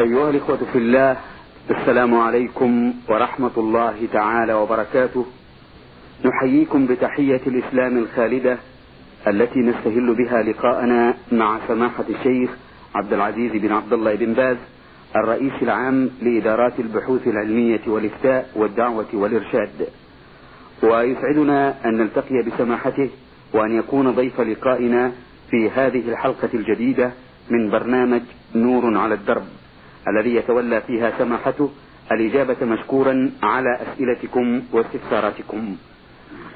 أيها الإخوة في الله السلام عليكم ورحمة الله تعالى وبركاته. نحييكم بتحية الإسلام الخالدة التي نستهل بها لقاءنا مع سماحة الشيخ عبد العزيز بن عبد الله بن باز الرئيس العام لإدارات البحوث العلمية والإفتاء والدعوة والإرشاد. ويسعدنا أن نلتقي بسماحته وأن يكون ضيف لقائنا في هذه الحلقة الجديدة من برنامج نور على الدرب. الذي يتولى فيها سماحته الإجابة مشكورا على أسئلتكم واستفساراتكم.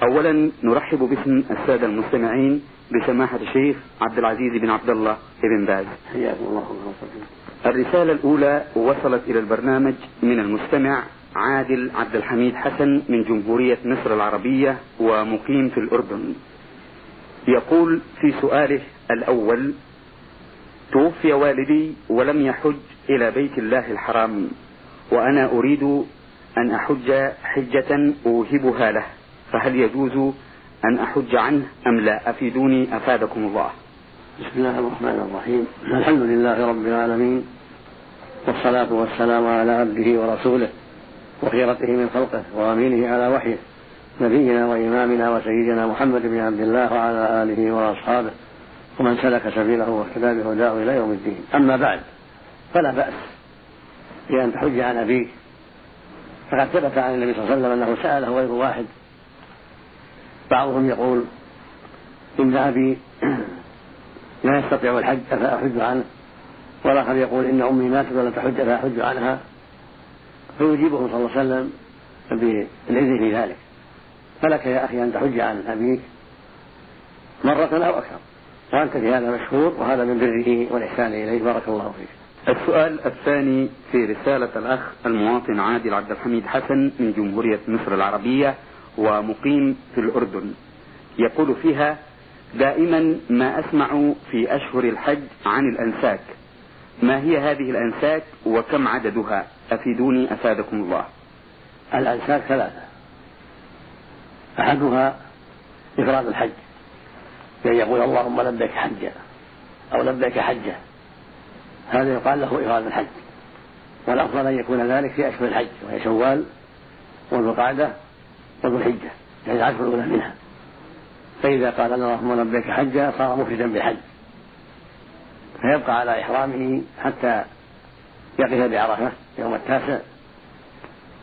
أولا نرحب باسم السادة المستمعين بسماحة الشيخ عبد العزيز بن عبد الله بن باز. حياكم الله الرسالة الأولى وصلت إلى البرنامج من المستمع عادل عبد الحميد حسن من جمهورية مصر العربية ومقيم في الأردن. يقول في سؤاله الأول توفي والدي ولم يحج إلى بيت الله الحرام وأنا أريد أن أحج حجة أوهبها له فهل يجوز أن أحج عنه أم لا؟ أفيدوني أفادكم الله. بسم الله الرحمن الرحيم. الحمد لله رب العالمين والصلاة والسلام على عبده ورسوله وخيرته من خلقه وأمينه على وحيه نبينا وإمامنا وسيدنا محمد بن عبد الله وعلى آله وأصحابه ومن سلك سبيله واهتدى بهداه إلى يوم الدين. أما بعد فلا بأس بأن تحج عن أبيك. فقد ثبت عن النبي صلى الله عليه وسلم أنه سأله غير واحد. بعضهم يقول إن أبي لا يستطيع الحج فأحج عنه؟ والآخر يقول إن أمي ماتت ولم تحج فأحج عنها؟ فيجيبه صلى الله عليه وسلم بالإذن في ذلك. فلك يا أخي أن تحج عن أبيك مرة أو أكثر. وأنت في هذا مشهور وهذا من بره والإحسان إليه. بارك الله فيك. السؤال الثاني في رسالة الأخ المواطن عادل عبد الحميد حسن من جمهورية مصر العربية ومقيم في الأردن. يقول فيها دائما ما أسمع في أشهر الحج عن الأنساك. ما هي هذه الأنساك وكم عددها؟ أفيدوني أفادكم الله. الأنساك ثلاثة. أحدها إفراد الحج. بأن يقول اللهم لبيك حجا أو لبيك حجة هذا يقال له إفراد الحج. والأفضل أن يكون ذلك في أشهر الحج وهي شوال وذو القعدة وذو الحجة يعني العشر الأولى منها. فإذا قال اللهم لبيك حجا صار مفردا بالحج. فيبقى على إحرامه حتى يقف بعرفة يوم التاسع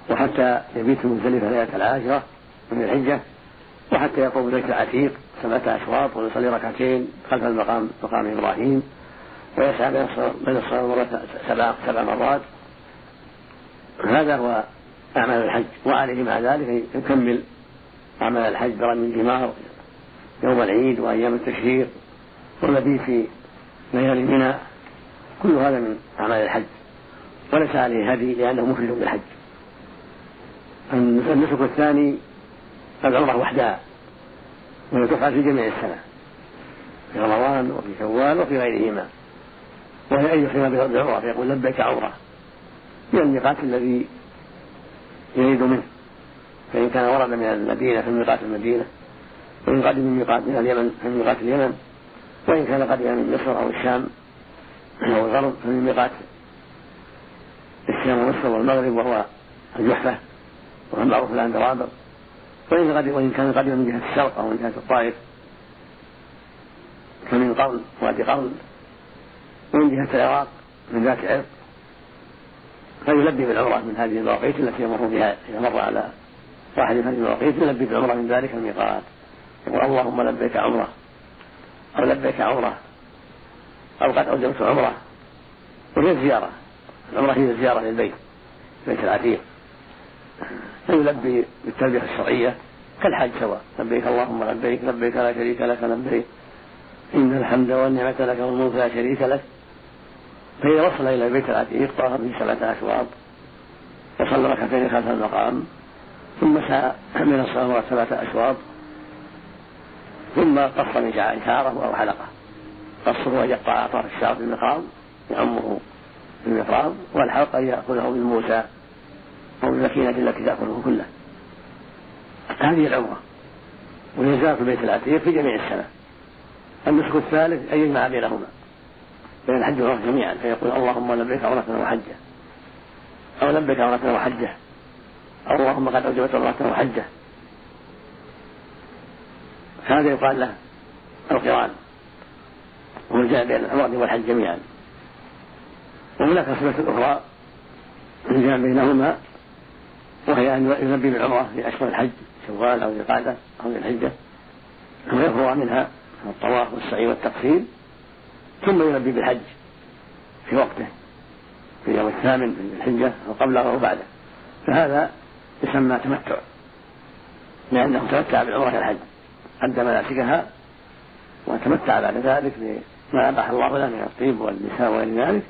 وحتى يبيت في مزدلفة ليلة العاشرة من الحجة وحتى يقوم بيت العتيق سبعة أشواط ويصلي ركعتين خلف المقام مقام إبراهيم. ويسعى بين الصلاة سبع سبع مرات. هذا هو أعمال الحج وعليه مع ذلك يكمل أعمال الحج برمي الجمار يوم العيد وأيام التشريق والمبيت في ليالي منى كل هذا من أعمال الحج. وليس عليه هدي لأنه مفرد بالحج. النسك الثاني العمرة وحدها وهي تفعل في جميع السنة في رمضان وفي شوال وفي غيرهما. وهي أن يحرم بالعمرة فيقول لبيك عمرة من الميقات الذي يريد منه. فإن كان ورد من المدينة في ميقات المدينة. وإن قدم من ميقات من اليمن في ميقات اليمن. وإن كان قدم من مصر أو الشام أو الغرب فمن ميقات الشام ومصر والمغرب وهو الجحفة. وهو المعروف الآن برابر وإن وإن كان قدم من جهة الشرق أو من جهة الطائف. فمن قرن وادي قرن ومن جهة العراق من ذات عرق فيلبي بالعمرة من هذه المواقيت التي يمر بها إذا مر على من هذه المواقيت يلبي بالعمرة من ذلك الميقات. يقول اللهم لبيك عمرة أو لبيك عمرة أو قد أوجبت عمرة. وهي الزيارة العمرة هي الزيارة للبيت بيت العتيق. فيلبي بالتلبية الشرعية كالحج سواء. لبيك اللهم لبيك لبيك لا شريك لك لبيك إن الحمد والنعمة لك والملك لا شريك لك. فإذا وصل إلى البيت العتيق طاف به سبعة أشواط وصلى ركعتين خلف المقام ثم سعى من الصلاة سبعة أشواط ثم قص من شعره أو حلقه. قصه أن يقطع أطراف الشعر في المقام يعمه في المفرام والحلقة أن يأخذه بالموسى أو بالمكينة التي تأكله كله. هذه العمرة. وهي في البيت العتيق في جميع السنة. النسك الثالث أن يجمع بينهما. بين الحج والعمرة جميعا فيقول اللهم لبيك عمرة وحجة. أو لبيك عمرة وحجة. أو اللهم قد أوجبت عمرة وحجة. هذا يقال له القرآن. وهو جاء بين العمرة والحج جميعا. وهناك صفة أخرى جاء بينهما وهي أن يلبي بالعمرة في أشهر الحج شوال أو ذي القعدة أو ذي الحجة. ثم يفرغ منها الطواف والسعي والتقصير. ثم يلبي بالحج في وقته في اليوم الثامن من الحجة أو قبله أو بعده. فهذا يسمى تمتع لأنه تمتع بالعمرة الحج. أدى مناسكها وتمتع بعد ذلك بما أباح الله له من الطيب والنساء وغير ذلك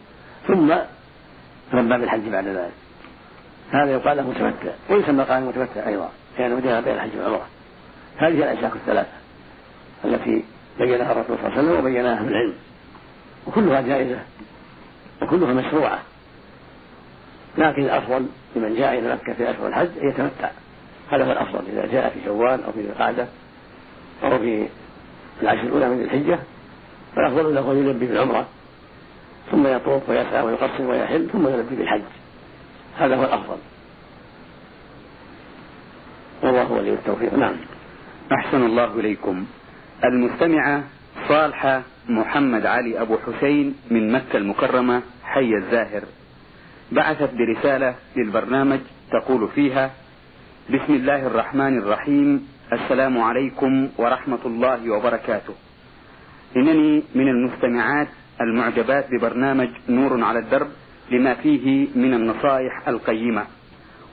ثم لبى بالحج بعد ذلك. هذا يقال له متمتع ويسمى قائم متمتع أيضا لأنه جمع بين الحج والعمرة. هذه الأشياء الثلاثة التي بينها الرسول صلى الله عليه وسلم وبينها أهل العلم. وكلها جائزة وكلها مشروعة. لكن الأفضل لمن جاء إلى مكة في أشهر الحج أن يتمتع. هذا هو الأفضل إذا جاء في شوال أو في ذي القعدة أو في العشر الأولى من الحجة فالأفضل له أن يلبي بالعمرة ثم يطوف ويسعى ويقصر ويحل ثم يلبي بالحج هذا هو الأفضل. والله ولي التوفيق. نعم. أحسن الله إليكم. المستمعة صالحة محمد علي أبو حسين من مكة المكرمة حي الزاهر. بعثت برسالة للبرنامج تقول فيها بسم الله الرحمن الرحيم السلام عليكم ورحمة الله وبركاته. إنني من المستمعات المعجبات ببرنامج نور على الدرب لما فيه من النصائح القيمة.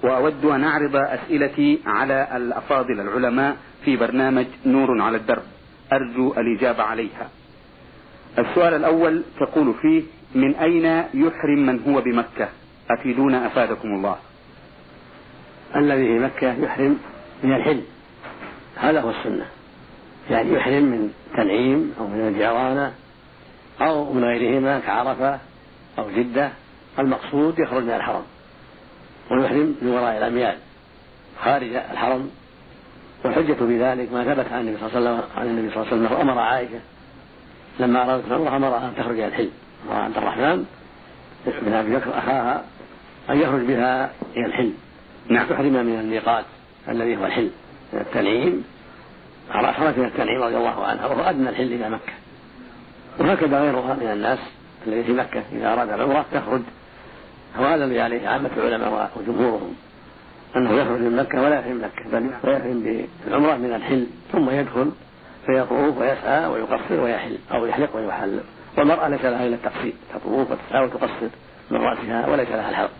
وأود أن أعرض أسئلتي على الأفاضل العلماء في برنامج نور على الدرب. أرجو الإجابة عليها. السؤال الأول تقول فيه من أين يحرم من هو بمكة؟ أفيدونا أفادكم الله. الذي في مكة يحرم من الحل. هذا هو السنة. يعني يحرم من تنعيم أو من الجيرانة أو من غيرهما كعرفة أو جدة. المقصود يخرج من الحرم. ويحرم من وراء الأميال. خارج الحرم والحجة في ذلك ما ثبت عن النبي صلى الله عليه وسلم عن النبي صلى الله عليه وسلم أمر عائشة لما أرادت العمرة أمرها أن تخرج إلى الحل. وعبد الرحمن بن أبي بكر أخاها أن يخرج بها إلى الحل. نعم. تحرم من الميقات الذي هو الحل. من التنعيم. خرجت من التنعيم رضي الله عنها وهو أدنى الحل إلى مكة. وهكذا غيرها من الناس الذي في مكة إذا أراد العمرة تخرج وهذا الذي عليه عامة العلماء وجمهورهم. أنه يخرج من مكة ولا يحرم مكة بل يحرم بالعمرة من الحل ثم يدخل فيطوف ويسعى ويقصر ويحل أو يحلق ويحلق والمرأة ليس لها إلا التقصير تطوف وتسعى وتقصر من رأسها وليس لها الحلق.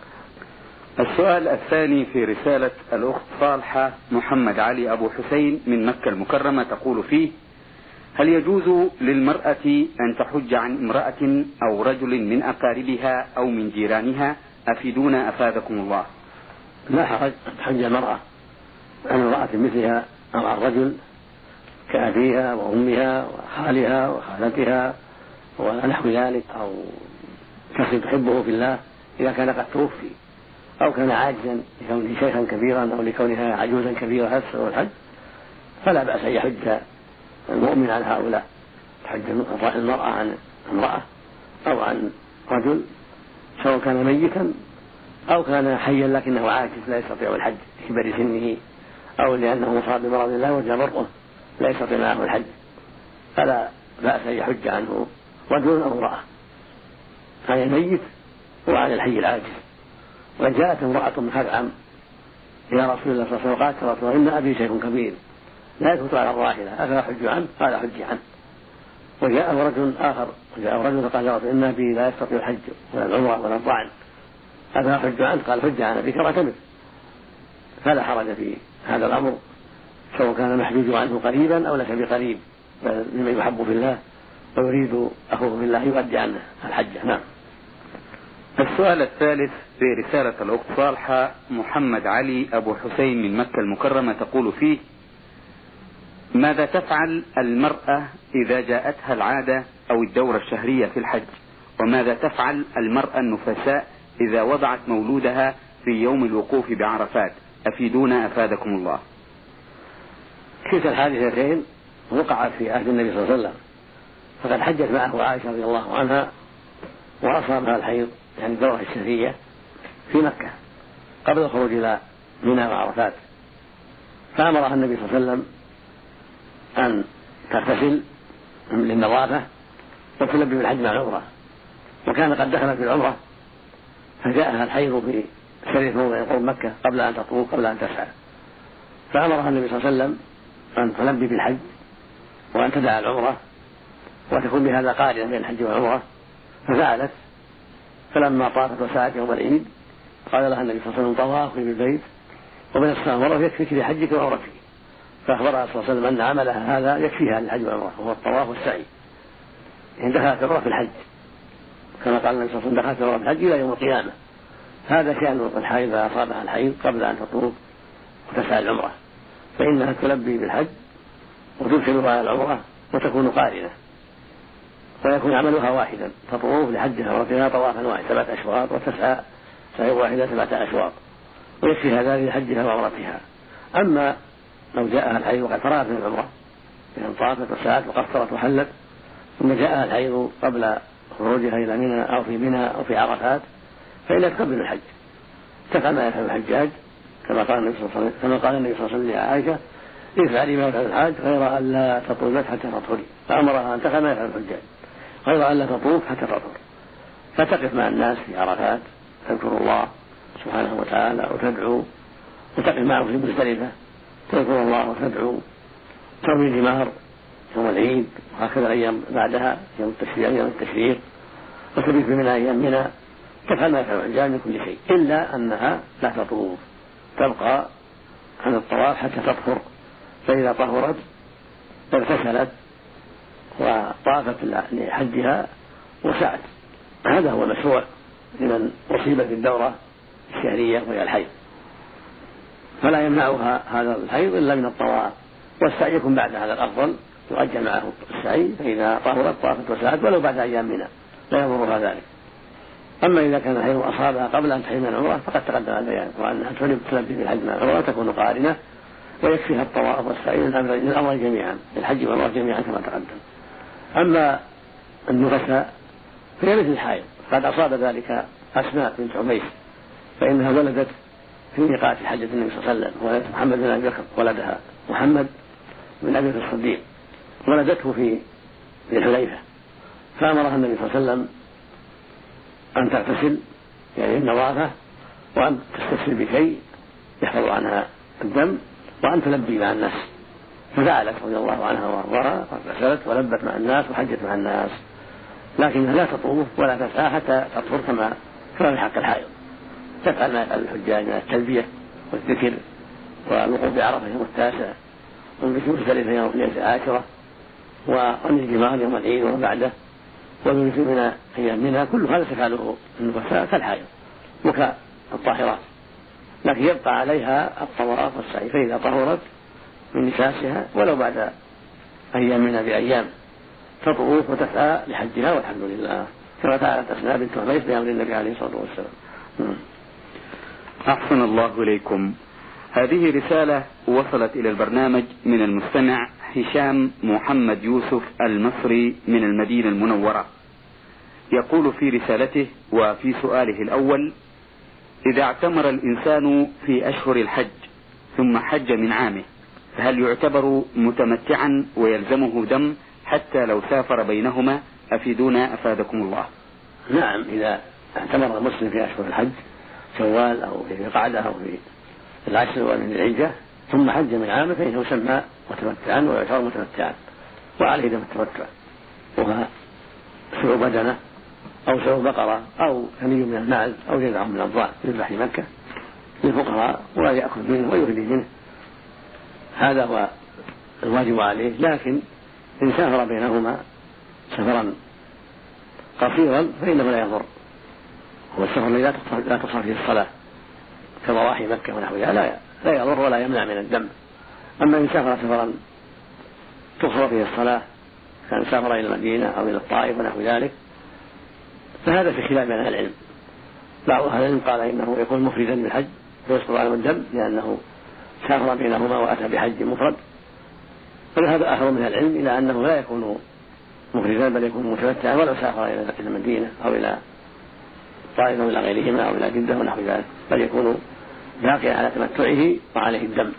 السؤال الثاني في رسالة الأخت صالحة محمد علي أبو حسين من مكة المكرمة تقول فيه هل يجوز للمرأة أن تحج عن امرأة أو رجل من أقاربها أو من جيرانها؟ أفيدونا أفادكم الله. لا حرج تحج المرأة. عن امرأة مثلها أو عن رجل كأبيها وأمها وخالها وخالتها ونحو ذلك أو شخص تحبه في الله إذا كان قد توفي أو كان عاجزا لكونه شيخا كبيرا أو لكونها عجوزا كبيرة هسه الحج فلا بأس أن يحج المؤمن عن هؤلاء. تحج المرأة عن امرأة أو عن رجل سواء كان ميتا أو كان حيا لكنه عاجز لا يستطيع الحج لكبر سنه أو لأنه مصاب بمرض لا وجه برؤه لا يستطيع معه الحج. فلا بأس أن يحج عنه رجل أو امرأة. عن الميت وعن الحي العاجز. وقد جاءت امرأة من خثعم إلى رسول الله صلى الله عليه وسلم قالت رسول إن أبي شيخ كبير لا يثبت على الراحلة أفلا حج عنه؟ قال حج عنه. وجاءه رجل آخر وجاءه رجل فقال يا رسول إن أبي لا يستطيع الحج ولا العمرة ولا الطعن. أفلا حج عنه؟ قال حج عن أبيك واعتمر فلا حرج في هذا الأمر سواء كان المحجوج عنه قريبا أو ليس بقريب بل ممن يحب في الله ويريد أخوه في الله يؤدي عنه الحجة نعم. السؤال الثالث في رسالة الأخت صالحة محمد علي أبو حسين من مكة المكرمة تقول فيه ماذا تفعل المرأة إذا جاءتها العادة أو الدورة الشهرية في الحج؟ وماذا تفعل المرأة النفساء إذا وضعت مولودها في يوم الوقوف بعرفات. أفيدونا أفادكم الله. كلتا الحادثتين وقعت في عهد النبي صلى الله عليه وسلم. فقد حجت معه عائشة رضي الله عنها وأصابها الحيض يعني الدورة الشهرية في مكة قبل الخروج إلى منى وعرفات. فأمرها النبي صلى الله عليه وسلم أن تغتسل للنظافة وتلبي بالحج مع العمرة. وكان قد دخل في العمرة فجاءها الحيض في شريف موضع قرب مكة قبل أن تطوف قبل أن تسعى. فأمرها النبي صلى الله عليه وسلم أن تلبي بالحج وأن تدع العمرة وتكون بهذا قارنة بين الحج والعمرة. ففعلت فلما طافت وسعت يوم العيد قال لها النبي صلى الله عليه وسلم طوافي بالبيت ومن الصلاة مرة يكفيك لحجك وعمرتك. فأخبرها صلى الله عليه وسلم أن عملها هذا يكفيها للحج والعمرة وهو الطواف والسعي إن دخلت العمرة في الحج. كما قال النبي صلى الله عليه وسلم دخلت في الحج إلى يوم القيامة. هذا شأن الحيض إذا أصابها الحيض قبل أن تطوف وتسعى العمرة. فإنها تلبي بالحج وتدخلها العمرة وتكون قارنة. ويكون عملها واحدا تطوف لحجها وعمرتها طوافا واحدا سبعة أشواط وتسعى سعي واحدة سبعة أشواط. ويكفيها ذلك لحجها وعمرتها. أما لو جاءها الحيض وقد فرغت من العمرة بأن طافت وسعت وقصرت وحلت ثم جاءها الحيض قبل خروجها إلى منى أو في منى أو في عرفات فإنها تقبل الحج. تفعل ما يفعل الحجاج كما قال النبي صلى الله عليه وسلم كما قال النبي صلى الله عليه وسلم لعائشة افعلي ما يفعل الحاج غير أن لا تطوفت حتى تطهري. فأمرها أن تفعل ما يفعل الحجاج غير أن لا تطوف حتى تطهر. فتقف مع الناس في عرفات تذكر الله سبحانه وتعالى وتدعو وتقف معه في مزدلفة تذكر الله وتدعو ترمي الجمار. يوم العيد وهكذا الأيام بعدها يوم التشريع يوم التشريق وتبيت بمنى أيام منى تفعل ما يفعل الحجاج من كل شيء. إلا أنها لا تطوف. تبقى عن الطواف حتى تطهر. فإذا طهرت اغتسلت وطافت لحجها وسعت. هذا هو المشروع لمن أصيبت بالدورة الشهرية وهي الحيض فلا يمنعها هذا الحيض إلا من الطواف. والسعي يكون بعد هذا الأفضل. يؤجل معه السعي فإذا طهرت طافت وسعت ولو بعد أيام منها لا يضرها ذلك. أما إذا كان الحيض أصابها قبل أن تحرم العمرة فقد تقدم البيان وأنها تلبي في الحج مع العمرة تكون قارنة ويكفيها الطواف والسعي للأمر جميعا للحج والعمرة جميعا كما تقدم. أما النفساء فهي مثل الحائض. قد أصاب ذلك أسماء بنت عميس فإنها ولدت في ميقات حجة النبي صلى الله عليه وسلم ولدت محمد بن أبي بكر ولدها محمد بن أبي بكر الصديق. ولدته في ذي الحليفة فأمرها النبي صلى الله عليه وسلم أن تغتسل يعني النظافة وأن تستغسل بشيء يحفظ عنها الدم وأن تلبي مع الناس. ففعلت رضي الله عنها وأرضاها واغتسلت ولبت مع الناس وحجت مع الناس. لكنها لا تطوف ولا تسعى حتى تطهر كما كما في حق الحائض. تفعل ما يفعل الحجاج من التلبية والذكر والوقوف بعرفة يوم التاسع والبيت مختلفه يوم العاشره ورمي الجمار يوم العيد وما بعده والمبيت من أيام منها كل هذا تفعله النفساء كالحائض وكالطاهرات. لكن يبقى عليها الطواف والسعي فإذا طهرت من نفاسها ولو بعد أيام منها بأيام تطوف وتسعى لحجها والحمد لله. كما فعلت أسماء بنت عميس بأمر النبي عليه الصلاة والسلام. أحسن الله إليكم. هذه رسالة وصلت إلى البرنامج من المستمع هشام محمد يوسف المصري من المدينة المنورة. يقول في رسالته وفي سؤاله الأول إذا اعتمر الإنسان في أشهر الحج ثم حج من عامه فهل يعتبر متمتعا ويلزمه دم حتى لو سافر بينهما؟ أفيدونا أفادكم الله. نعم إذا اعتمر المسلم في أشهر الحج شوال أو في قعدة أو في العشر من العجة ثم حج من عامه فإنه يسمى متمتعا ويعتبر متمتعا وعليه دم التمتع وهو سبع بدنة أو سبع بقرة أو ثني من الماعز أو جذع من الأضواء يذبح في مكة للفقراء ولا يأكل منه ويهدي منه. هذا هو الواجب عليه لكن إن سافر بينهما سفرا قصيرا فإنه لا يضر. هو السفر الذي لا تصار فيه الصلاة كضواحي مكة ونحوها لا لا يضر ولا يمنع من الدم. أما إن سافر سفرا تقصر فيه الصلاة كان سافر إلى المدينة أو إلى الطائف ونحو ذلك فهذا في خلاف بين العلم. بعض أهل العلم قال إنه يكون مفردا بالحج ويسقط عنه الدم لأنه سافر بينهما وأتى بحج مفرد. فذهب آخر من العلم إلى أنه لا يكون مفردا بل يكون متمتعا ولو سافر إلى المدينة أو إلى طائفا إلى غيرهما أو إلى جدة ونحو ذلك بل يكون باقيا على تمتعه وعليه الدم.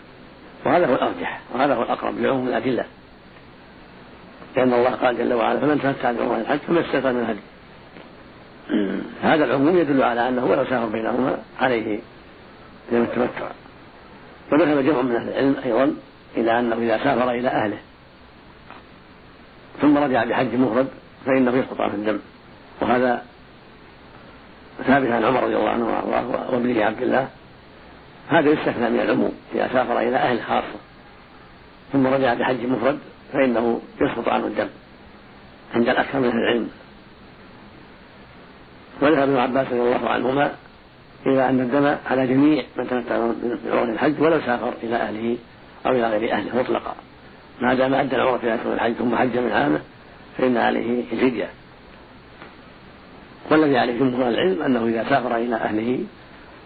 وهذا هو الأرجح وهذا هو الأقرب لعموم الأدلة. لأن الله قال جل وعلا فمن تمتع بعمر الحج فما استيقن من هدي هذا العموم يدل على أنه ولو سافر بينهما عليه دم التمتع. وذهب جمع من أهل العلم أيضا إلى أنه إذا سافر إلى أهله ثم رجع بحج مفرد فإنه يسقط عنه الدم. وهذا ثابت عن عمر رضي الله عنه وابنه عبد الله. هذا يستثنى من العموم إذا سافر إلى أهل خاصة ثم رجع بحج مفرد فإنه يسقط عنه الدم عند الأكثر من أهل العلم. وذهب ابن عباس رضي الله عنهما إلى أن الدم على جميع من تمتع بعمر الحج ولو سافر إلى أهله أو إلى غير أهله مطلقا. ما دام أدى العمرة في أشهر الحج ثم حج من عامه فإن عليه الفدية والذي عليه جمهور العلم أنه إذا سافر إلى أهله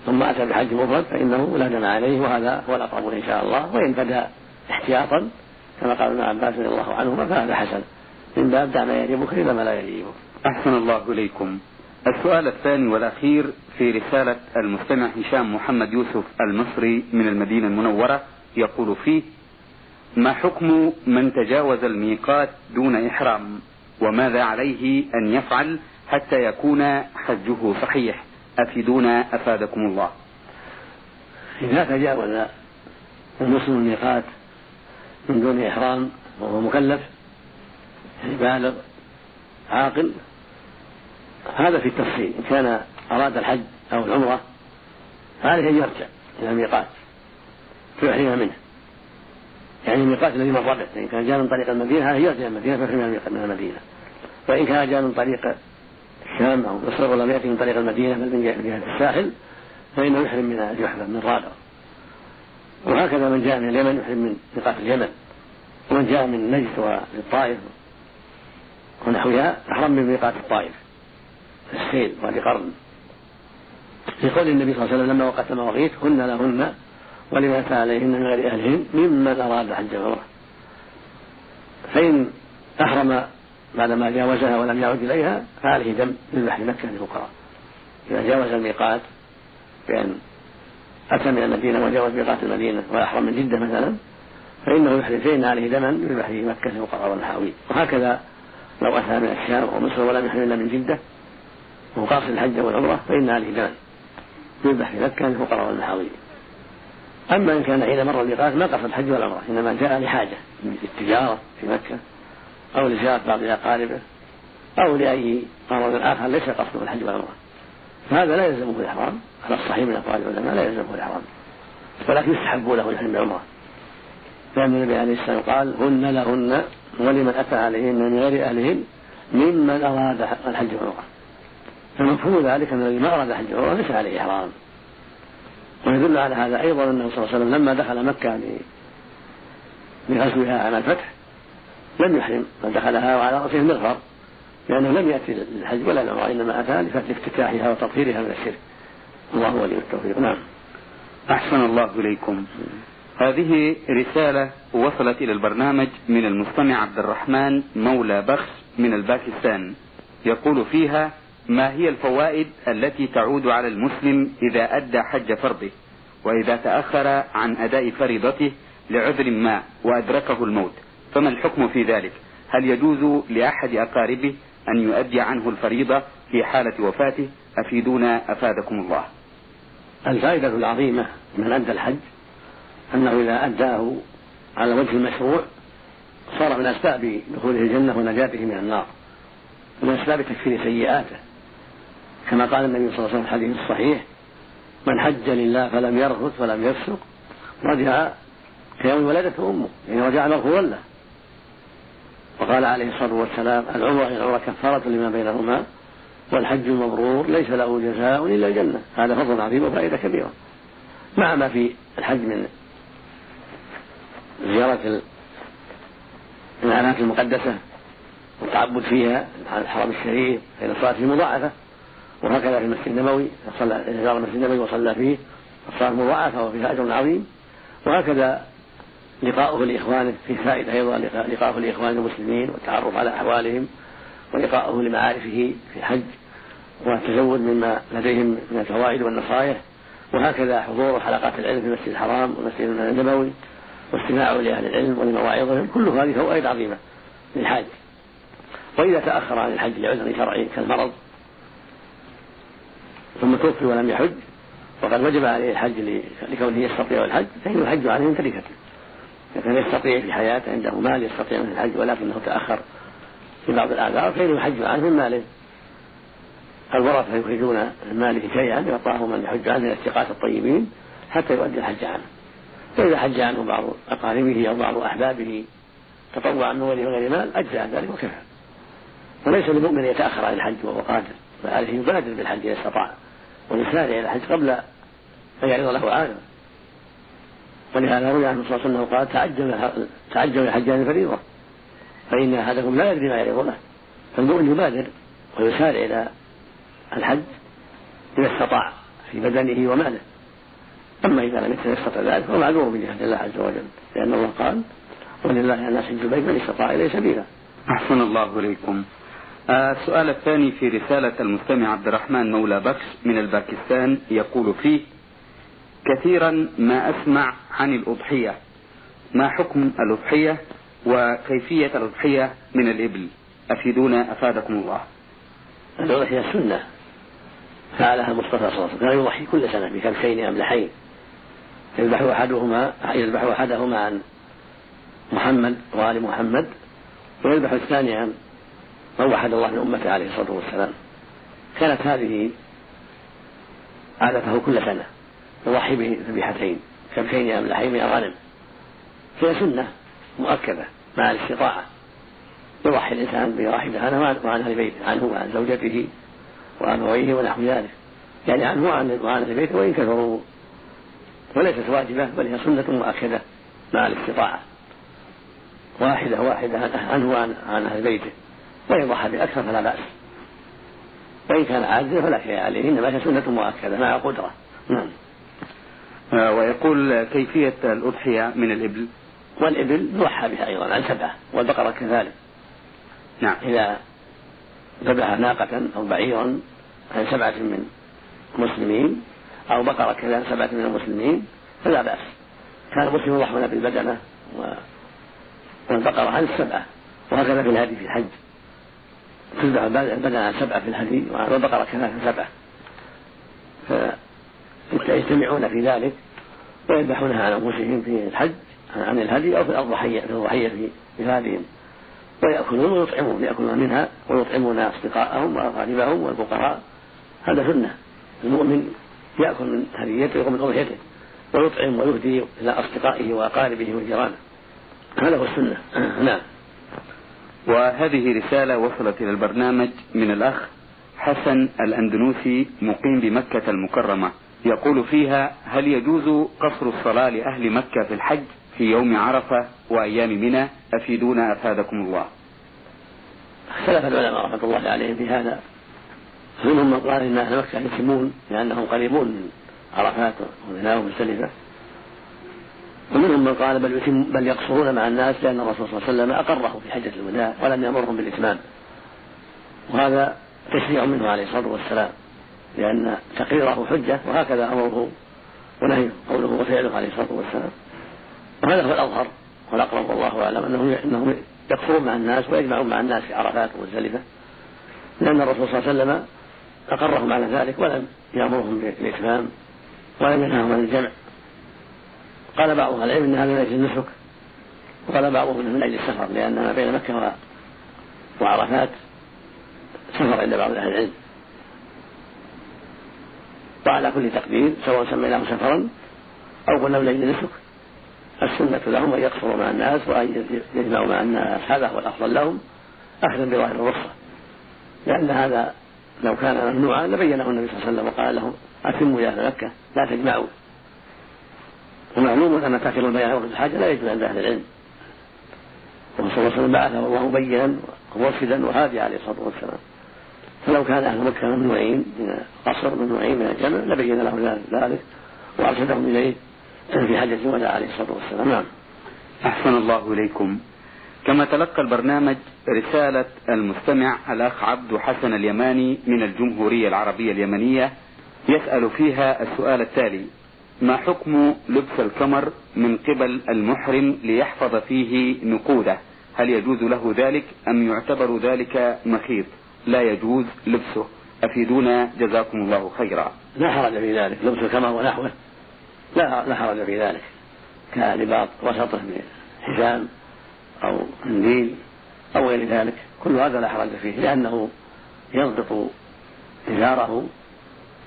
ثم أتى بحج مفرد فإنه لا دم عليه وهذا هو الأقرب إن شاء الله. وإن بدا احتياطا كما قال ابن عباس رضي الله عنهما فهذا حسن. من باب دع ما يجيبك إلى ما لا يجيبك. أحسن الله إليكم. السؤال الثاني والأخير في رسالة المستمع هشام محمد يوسف المصري من المدينة المنورة. يقول فيه ما حكم من تجاوز الميقات دون إحرام؟ وماذا عليه أن يفعل حتى يكون حجه صحيح؟ أفيدونا أفادكم الله. إذا تجاوز المسلم الميقات من دون إحرام وهو مكلف بالغ عاقل هذا في التفصيل. إن كان أراد الحج أو العمرة فعليه أن يرجع إلى الميقات فيحرم منه. يعني الميقات الذي مر إن كان جاء من طريق المدينة هذا يرجع المدينة فيحرم من المدينة. وإن كان جاء من طريق الشام أو مصر ولم يأتي من طريق المدينة بل من جهة الساحل فإنه يحرم من الجحفة من رابع. وهكذا من جاء من اليمن يحرم من ميقات اليمن. ومن جاء من نجد والطائف ونحوها أحرم من ميقات الطائف. السيل وادي قرن. في قول النبي صلى الله عليه وسلم لما وقت المواقيت هن لهن ولمن أتى عليهن من غير أهلهن ممن أراد حج عمره فإن أحرم بعدما جاوزها ولم يعد إليها فعليه دم يذبح لمكة للفقراء. إذا جاوز الميقات بأن أتى من المدينة وجاوز ميقات المدينة وأحرم من جدة مثلا فإنه يحرم فإن عليه دما يذبح لمكة للفقراء والحاوي وهكذا لو أتى من الشام أو مصر ولم يحرم إلا من جدة وهو قاصد الحج والعمرة فإن عليه دما يذبح في مكة للفقراء والمحاوي أما إن كان حين مر الميقات ما قصد الحج والعمرة إنما جاء لحاجة للتجارة في مكة. أو لزيارة بعض أقاربه أو لأي غرض آخر ليس قصده الحج والعمرة فهذا لا يلزمه الإحرام على الصحيح من أقوال العلماء لا يلزمه الإحرام. ولكن يستحب له الحج بالعمرة لأن النبي عليه السلام قال هن لهن ولمن أتى عليهن من غير أهلهن ممن أراد الحج والعمرة فمفهوم ذلك أن الذي ما أراد الحج والعمرة ليس عليه إحرام. ويدل على هذا أيضا أنه صلى الله عليه وسلم لما دخل مكة لغزوها عام الفتح لم يحرم بل دخلها وعلى رأسه المغفر لأنه لم يأتي للحج ولا العمرة إنما أتى لافتتاحها وتطهيرها من الشرك. الله ولي التوفيق. نعم. أحسن الله إليكم. هذه رسالة وصلت إلى البرنامج من المستمع عبد الرحمن مولى بخش من الباكستان. يقول فيها ما هي الفوائد التي تعود على المسلم إذا أدى حج فرضه؟ وإذا تأخر عن أداء فريضته لعذر ما وأدركه الموت. فما الحكم في ذلك؟ هل يجوز لأحد أقاربه أن يؤدي عنه الفريضة في حالة وفاته؟ أفيدونا أفادكم الله. الفائدة العظيمة من أدى الحج أنه إذا أداه على وجه المشروع صار من أسباب دخوله الجنة ونجاته من النار ومن أسباب تكفير سيئاته. كما قال النبي صلى الله عليه وسلم في الحديث الصحيح من حج لله فلم يرفث ولم يفسق رجع كيوم ولدته أمه يعني رجع مغفورا له. وقال عليه الصلاة والسلام العمرة العمرة كفارة لما بينهما والحج المبرور ليس له جزاء إلا الجنة. هذا فضل عظيم وفائدة كبيرة. مع ما في الحج من زيارة الأماكن المقدسة والتعبد فيها الحرم الشريف فإن الصلاة فيه مضاعفة وهكذا في المسجد النبوي صلى زار المسجد النبوي وصلى فيه الصلاة مضاعفة وفيها أجر عظيم وهكذا لقاؤه لإخوانه في فائدة أيضا لقاؤه لإخوان المسلمين والتعرف على أحوالهم ولقاؤه لمعارفه في الحج والتزود مما لديهم من الفوائد والنصائح وهكذا حضور حلقات العلم في المسجد الحرام والمسجد النبوي واستماع لأهل العلم ولمواعظهم كل هذه فوائد عظيمة للحاج. وإذا تأخر عن الحج لعذر شرعي كالمرض ثم توفي ولم يحج وقد وجب عليه الحج لكونه يستطيع الحج فإنه الحج عليه من تركته كان يستطيع في حياته عنده مال يستطيع من الحج ولكنه تأخر في بعض الآثار فإنه الحج عنه من ماله. الورثة يخرجون من ماله شيئا يعطاه من يحج عنه من الثقات الطيبين حتى يؤدي الحج عنه. فإذا حج عنه بعض أقاربه أو بعض أحبابه تطوعا من غير مال أجزاء ذلك وكفى. وليس للمؤمن يتأخر عن الحج وهو قادر فعليه يبادر بالحج إذا استطاع ويسارع إلى الحج قبل أن يعرض له عالم. ولهذا روي عنه صلى الله عليه وسلم قال تعجل تعجل الحج عن الفريضة فإن أحدكم لا يدري ما يعرض له فالمؤمن يبادر ويسارع إلى الحج إذا استطاع في بدنه وماله. أما إذا لم يستطع ذلك من جهة الله عز وجل لأن الله قال ولله الناس حج البيت من استطاع إليه سبيلا. أحسن الله إليكم. السؤال الثاني في رسالة المستمع عبد الرحمن مولى بكش من الباكستان يقول فيه كثيرا ما أسمع عن الأضحية ما حكم الأضحية وكيفية الأضحية من الإبل؟ أفيدونا أفادكم الله. الأضحية سنة. فعلها المصطفى صلى الله عليه وسلم. كان يضحي كل سنة بكبشين أملحين. يذبح أحدهما يذبح أحدهما عن محمد وآل محمد ويذبح الثاني عن من وحد الله من أمته عليه الصلاة والسلام. كانت هذه عادته كل سنة. يضحي بذبيحتين كبشين أملحين من الغنم. هي سنة مؤكدة مع الاستطاعة. يضحي الإنسان بواحدة عنه وعن أهل بيته عنه وعن زوجته وأبويه ونحو ذلك. يعني عنه وعن وعن أهل بيته وإن كثروا وليست واجبة بل هي سنة مؤكدة مع الاستطاعة. واحدة واحدة عنه وعن عن أهل بيته. وإن ضحى بأكثر فلا بأس. وإن كان عاجزا فلا شيء عليه إنما هي سنة مؤكدة مع قدرة نعم. ويقول كيفية الأضحية من الإبل. والإبل يضحى بها أيضا عن سبعة والبقرة كذلك. نعم. إذا ذبح ناقة أو بعيرا عن سبعة من المسلمين أو بقرة كذا سبعة من المسلمين فلا بأس. كان المسلم يضحون بالبدنة والبقرة عن السبعة وهكذا في الهدي في الحج. تذبح البدنة عن سبعة في الهدي والبقرة كذلك عن سبعة. فيجتمعون في ذلك ويذبحونها عن أنفسهم في الحج عن الهدي أو في الضحية في الضحية في بلادهم ويأكلون ويطعمون يأكلون منها ويطعمون أصدقائهم وأقاربهم والفقراء. هذا سنة. المؤمن يأكل من هديته ومن أضحيته ويطعم ويهدي إلى أصدقائه وأقاربه وجيرانه. هذا هو السنة. نعم. وهذه رسالة وصلت إلى البرنامج من الأخ حسن الأندنوسي مقيم بمكة المكرمة. يقول فيها هل يجوز قصر الصلاة لأهل مكة في الحج في يوم عرفة وأيام منى؟ أفيدونا أفادكم الله. اختلف العلماء رحمة الله عليهم في هذا. منهم من قال إن أهل مكة يتمون لأنهم قريبون من عرفات ومنى ومزدلفة. ومنهم من قال بل يتم بل يقصرون مع الناس لأن الرسول صلى الله عليه وسلم أقره في حجة الوداع ولم يأمرهم بالإتمام. وهذا تشريع منه عليه الصلاة والسلام. لأن تقريره حجة وهكذا أمره ونهيه قوله وفعله عليه الصلاة والسلام. وهذا هو الأظهر والأقرب والله أعلم أنهم أنهم يكفرون مع الناس ويجمعون مع الناس في عرفات ومزدلفة لأن الرسول صلى الله عليه وسلم أقرهم على ذلك ولم يأمرهم بالإتمام ولم ينههم عن الجمع. قال بعض أهل العلم إن هذا من أجل النسك. وقال بعضهم من أجل السفر لأن ما بين مكة وعرفات سفر عند بعض أهل العلم. وعلى كل تقدير سواء سميناه سفرا أو قلنا من أجل النسك السنة لهم أن يقصروا مع الناس وأن يجمعوا مع الناس. هذا هو الأفضل لهم. أخذا بظاهر الرخصة. لأن هذا لو كان ممنوعا لبينه النبي صلى الله عليه وسلم وقال لهم أتموا يا أهل مكة لا تجمعوا. ومعلوم أن تاخير البيان وقت الحاجة لا يجوز عند أهل العلم. وصلى الله عليه وسلم بعثه الله مبينا ومرشدا وهاديا عليه الصلاة والسلام. فلو كان أهل مكة ممنوعين من القصر ممنوعين من الجمع لبين له ذلك وأرشدهم إليه في حجه الوداع عليه الصلاة والسلام. نعم. أحسن الله إليكم. كما تلقى البرنامج رسالة المستمع الأخ عبد حسن اليماني من الجمهورية العربية اليمنية يسأل فيها السؤال التالي ما حكم لبس الكمر من قبل المحرم ليحفظ فيه نقوده؟ هل يجوز له ذلك أم يعتبر ذلك مخيط؟ لا يجوز لبسه. أفيدونا؟ جزاكم الله خيرا. لا حرج في ذلك. لبس الكمر ونحوه. لا لا حرج في ذلك. كرباط وسطه من حزام أو منديل أو غير ذلك. كل هذا لا حرج فيه لأنه يضبط إزاره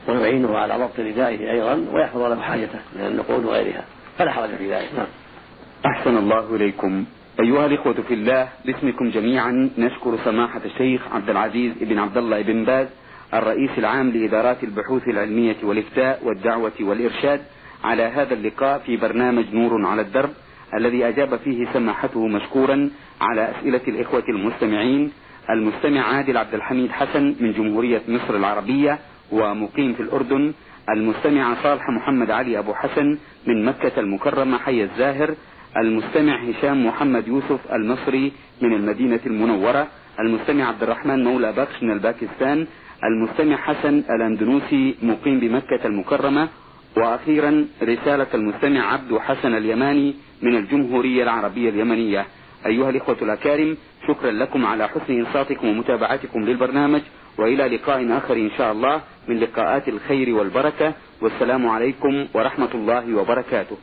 ويعينه على ضبط ردائه أيضا ويحفظ له حاجته من النقود وغيرها. فلا حرج في ذلك. نعم. أحسن الله إليكم. أيها الإخوة في الله باسمكم جميعا نشكر سماحة الشيخ عبد العزيز بن عبد الله بن باز الرئيس العام لإدارات البحوث العلمية والإفتاء والدعوة والإرشاد على هذا اللقاء في برنامج نور على الدرب الذي أجاب فيه سماحته مشكورا على أسئلة الإخوة المستمعين. المستمع عادل عبد الحميد حسن من جمهورية مصر العربية ومقيم في الأردن. المستمع صالح محمد علي أبو حسن من مكة المكرمة حي الزاهر. المستمع هشام محمد يوسف المصري من المدينة المنورة المستمع عبد الرحمن مولى بخش من الباكستان المستمع حسن الأندونوسي مقيم بمكة المكرمة وأخيرا رسالة المستمع عبد حسن اليماني من الجمهورية العربية اليمنية. أيها الإخوة الأكارم شكرا لكم على حسن إنصاتكم ومتابعتكم للبرنامج وإلى لقاء آخر إن شاء الله من لقاءات الخير والبركة والسلام عليكم ورحمة الله وبركاته.